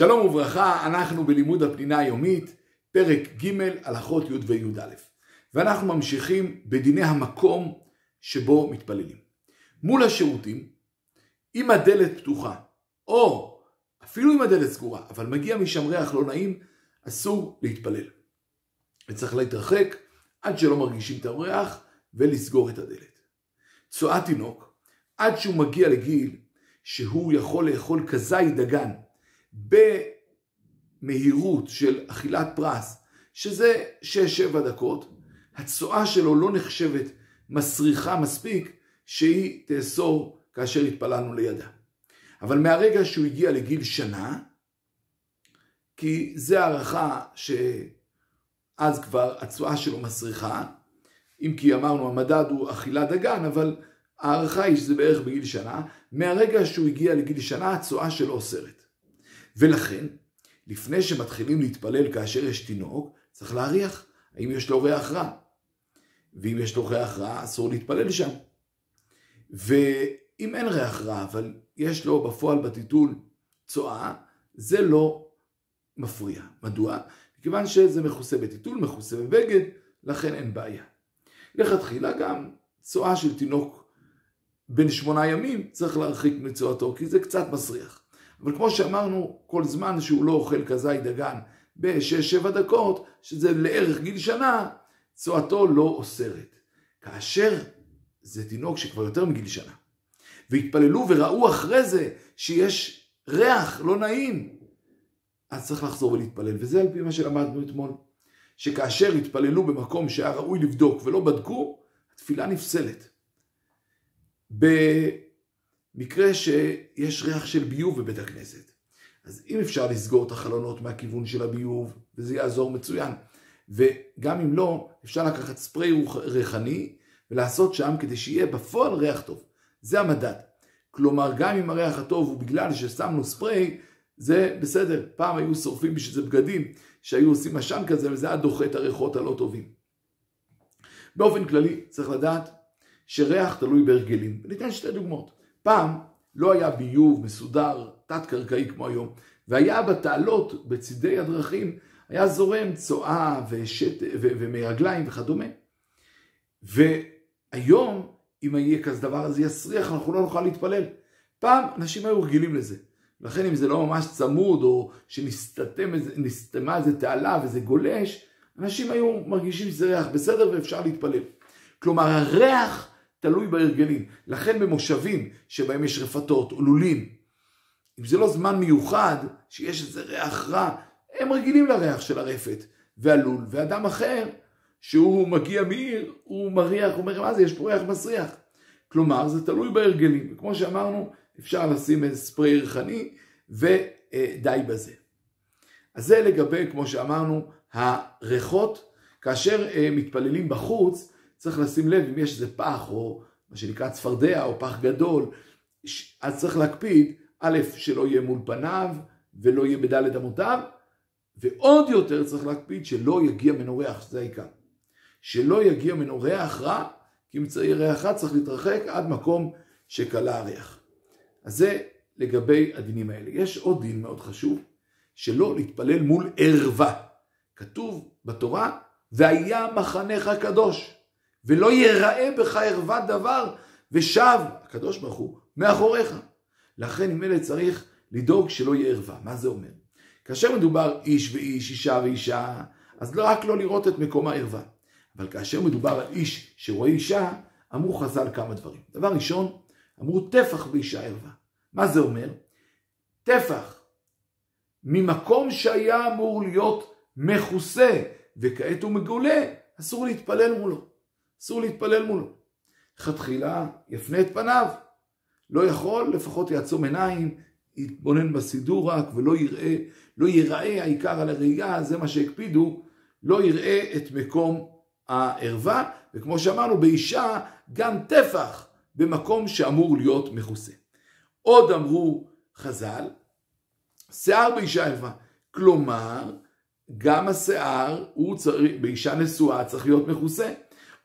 שלום וברכה, אנחנו בלימוד הפנינה היומית, פרק ג' הלכות י' וי"א. ואנחנו ממשיכים בדיני המקום שבו מתפללים. מול השירותים, אם הדלת פתוחה, או אפילו אם הדלת סגורה, אבל מגיע משם ריח לא נעים, אסור להתפלל. וצריך להתרחק עד שלא מרגישים את הריח ולסגור את הדלת. צואת תינוק, עד שהוא מגיע לגיל שהוא יכול לאכול כזית דגן במהירות של אכילת פרס, שזה 6-7 דקות, הצואה שלו לא נחשבת מסריחה מספיק שהיא תאסור כאשר התפללנו לידה. אבל מהרגע שהוא הגיע לגיל שנה, כי זה הערכה שאז כבר הצואה שלו מסריחה, אם כי אמרנו המדד הוא אכילת דגן, אבל ההערכה היא שזה בערך בגיל שנה, מהרגע שהוא הגיע לגיל שנה הצואה שלו אוסרת. ולכן, לפני שמתחילים להתפלל כאשר יש תינוק, צריך להריח האם יש לו ריח רע. ואם יש לו ריח רע, אסור להתפלל שם. ואם אין ריח רע, אבל יש לו בפועל בטיטול צואה, זה לא מפריע. מדוע? מכיוון שזה מכוסה בטיטול, מכוסה בבגד, לכן אין בעיה. לכתחילה גם צואה של תינוק בן שמונה ימים צריך להרחיק מצואתו, כי זה קצת מסריח. אבל כמו שאמרנו, כל זמן שהוא לא אוכל כזית דגן בשש-שבע דקות, שזה לערך גיל שנה, צואתו לא אוסרת. כאשר זה תינוק שכבר יותר מגיל שנה, והתפללו וראו אחרי זה שיש ריח לא נעים, אז צריך לחזור ולהתפלל. וזה על פי מה שלמדנו אתמול, שכאשר התפללו במקום שהיה ראוי לבדוק ולא בדקו, התפילה נפסלת. במקרה שיש ריח של ביוב בבית הכנסת. אז אם אפשר לסגור את החלונות מהכיוון של הביוב, וזה יעזור מצוין. וגם אם לא, אפשר לקחת ספרי ריחני ולעשות שם כדי שיהיה בפועל ריח טוב. זה המדד. כלומר, גם אם הריח הטוב הוא בגלל ששמנו ספרי, זה בסדר. פעם היו שורפים בשביל זה בגדים, שהיו עושים עשן כזה, וזה היה דוחה את הריחות הלא טובים. באופן כללי, צריך לדעת שריח תלוי בהרגלים. ניתן שתי דוגמאות. פעם לא היה ביוב מסודר, תת-קרקעי כמו היום, והיה בתעלות, בצידי הדרכים, היה זורם צואה ושת, ו, ומרגליים וכדומה. והיום, אם יהיה כזה דבר, אז יסריח, אנחנו לא נוכל להתפלל. פעם אנשים היו רגילים לזה. לכן אם זה לא ממש צמוד, או שנסתמה איזה תעלה וזה גולש, אנשים היו מרגישים שזה ריח בסדר ואפשר להתפלל. כלומר, הריח תלוי בהרגלים. לכן במושבים שבהם יש רפתות או לולים, אם זה לא זמן מיוחד, שיש איזה ריח רע, הם רגילים לריח של הרפת והלול, ואדם אחר, שהוא מגיע מעיר, הוא מריח, הוא אומר, מה זה, יש פה ריח מסריח. כלומר, זה תלוי בהרגלים. וכמו שאמרנו, אפשר לשים איזה ספרי ריחני, ודי בזה. אז זה לגבי, כמו שאמרנו, הריחות. כאשר אה, מתפללים בחוץ, צריך לשים לב אם יש איזה פח, או מה שנקרא צפרדע, או פח גדול, אז צריך להקפיד, א', שלא יהיה מול פניו, ולא יהיה בדלת אמותיו, ועוד יותר צריך להקפיד שלא יגיע ממנו ריח, שזה העיקר. שלא יגיע ממנו ריח רע, כי צריך ריח רע צריך להתרחק עד מקום שכלה הריח. אז זה לגבי הדינים האלה. יש עוד דין מאוד חשוב, שלא להתפלל מול ערווה. כתוב בתורה, והיה מחנך קדוש, ולא יראה בך ערוות דבר, ושב, הקדוש ברוך הוא, מאחוריך. לכן אלה צריך לדאוג שלא יהיה ערווה. מה זה אומר? כאשר מדובר איש ואיש, אישה ואישה, אז לא רק לא לראות את מקום הערווה. אבל כאשר מדובר על איש שרואה אישה, אמרו חז"ל כמה דברים. דבר ראשון, אמרו טפח באישה ערווה. מה זה אומר? טפח ממקום שהיה אמור להיות מכוסה וכעת הוא מגולה, אסור להתפלל מולו. אסור להתפלל מולו. לכתחילה יפנה את פניו. לא יכול, לפחות יעצום עיניים, יתבונן בסידור רק ולא יראה, לא יראה העיקר על הראייה, זה מה שהקפידו, לא יראה את מקום הערווה, וכמו שאמרנו, באישה גם טפח במקום שאמור להיות מכוסה. עוד אמרו חז"ל, שיער באישה ערווה. כלומר, גם השיער, הוא צריך, באישה נשואה צריך להיות מכוסה.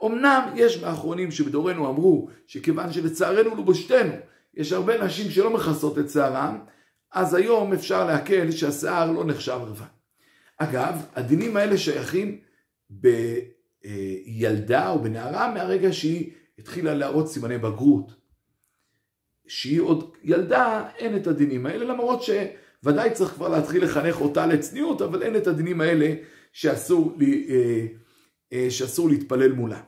אמנם יש מאחרונים שבדורנו אמרו שכיוון שלצערנו ולבושתנו יש הרבה נשים שלא מכסות את שערם, אז היום אפשר להקל שהשיער לא נחשב ערווה. אגב, הדינים האלה שייכים בילדה או בנערה מהרגע שהיא התחילה להראות סימני בגרות. שהיא עוד ילדה, אין את הדינים האלה, למרות שוודאי צריך כבר להתחיל לחנך אותה לצניעות, אבל אין את הדינים האלה שאסור, אה, אה, שאסור להתפלל מולה.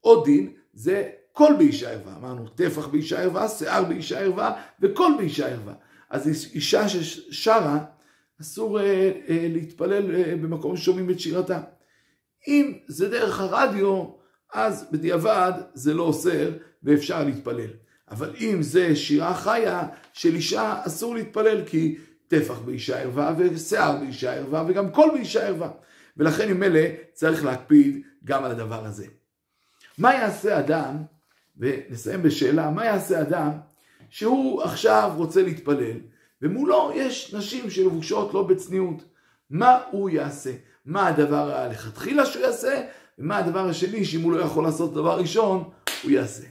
עוד דין זה קול באישה ערווה, אמרנו טפח באישה ערווה, שיער באישה ערווה וקול באישה ערווה. אז אישה ששרה, אסור אה, אה, להתפלל אה, במקום ששומעים את שירתה. אם זה דרך הרדיו, אז בדיעבד זה לא אוסר ואפשר להתפלל. אבל אם זה שירה חיה של אישה, אסור להתפלל כי טפח באישה ערווה ושיער באישה ערווה וגם קול באישה ערווה. ולכן עם אלה צריך להקפיד גם על הדבר הזה. מה יעשה אדם, ונסיים בשאלה, מה יעשה אדם שהוא עכשיו רוצה להתפלל, ומולו יש נשים שלבושות לא בצניעות. מה הוא יעשה? מה הדבר הלכתחילה שהוא יעשה, ומה הדבר השני שאם הוא לא יכול לעשות דבר ראשון, הוא יעשה.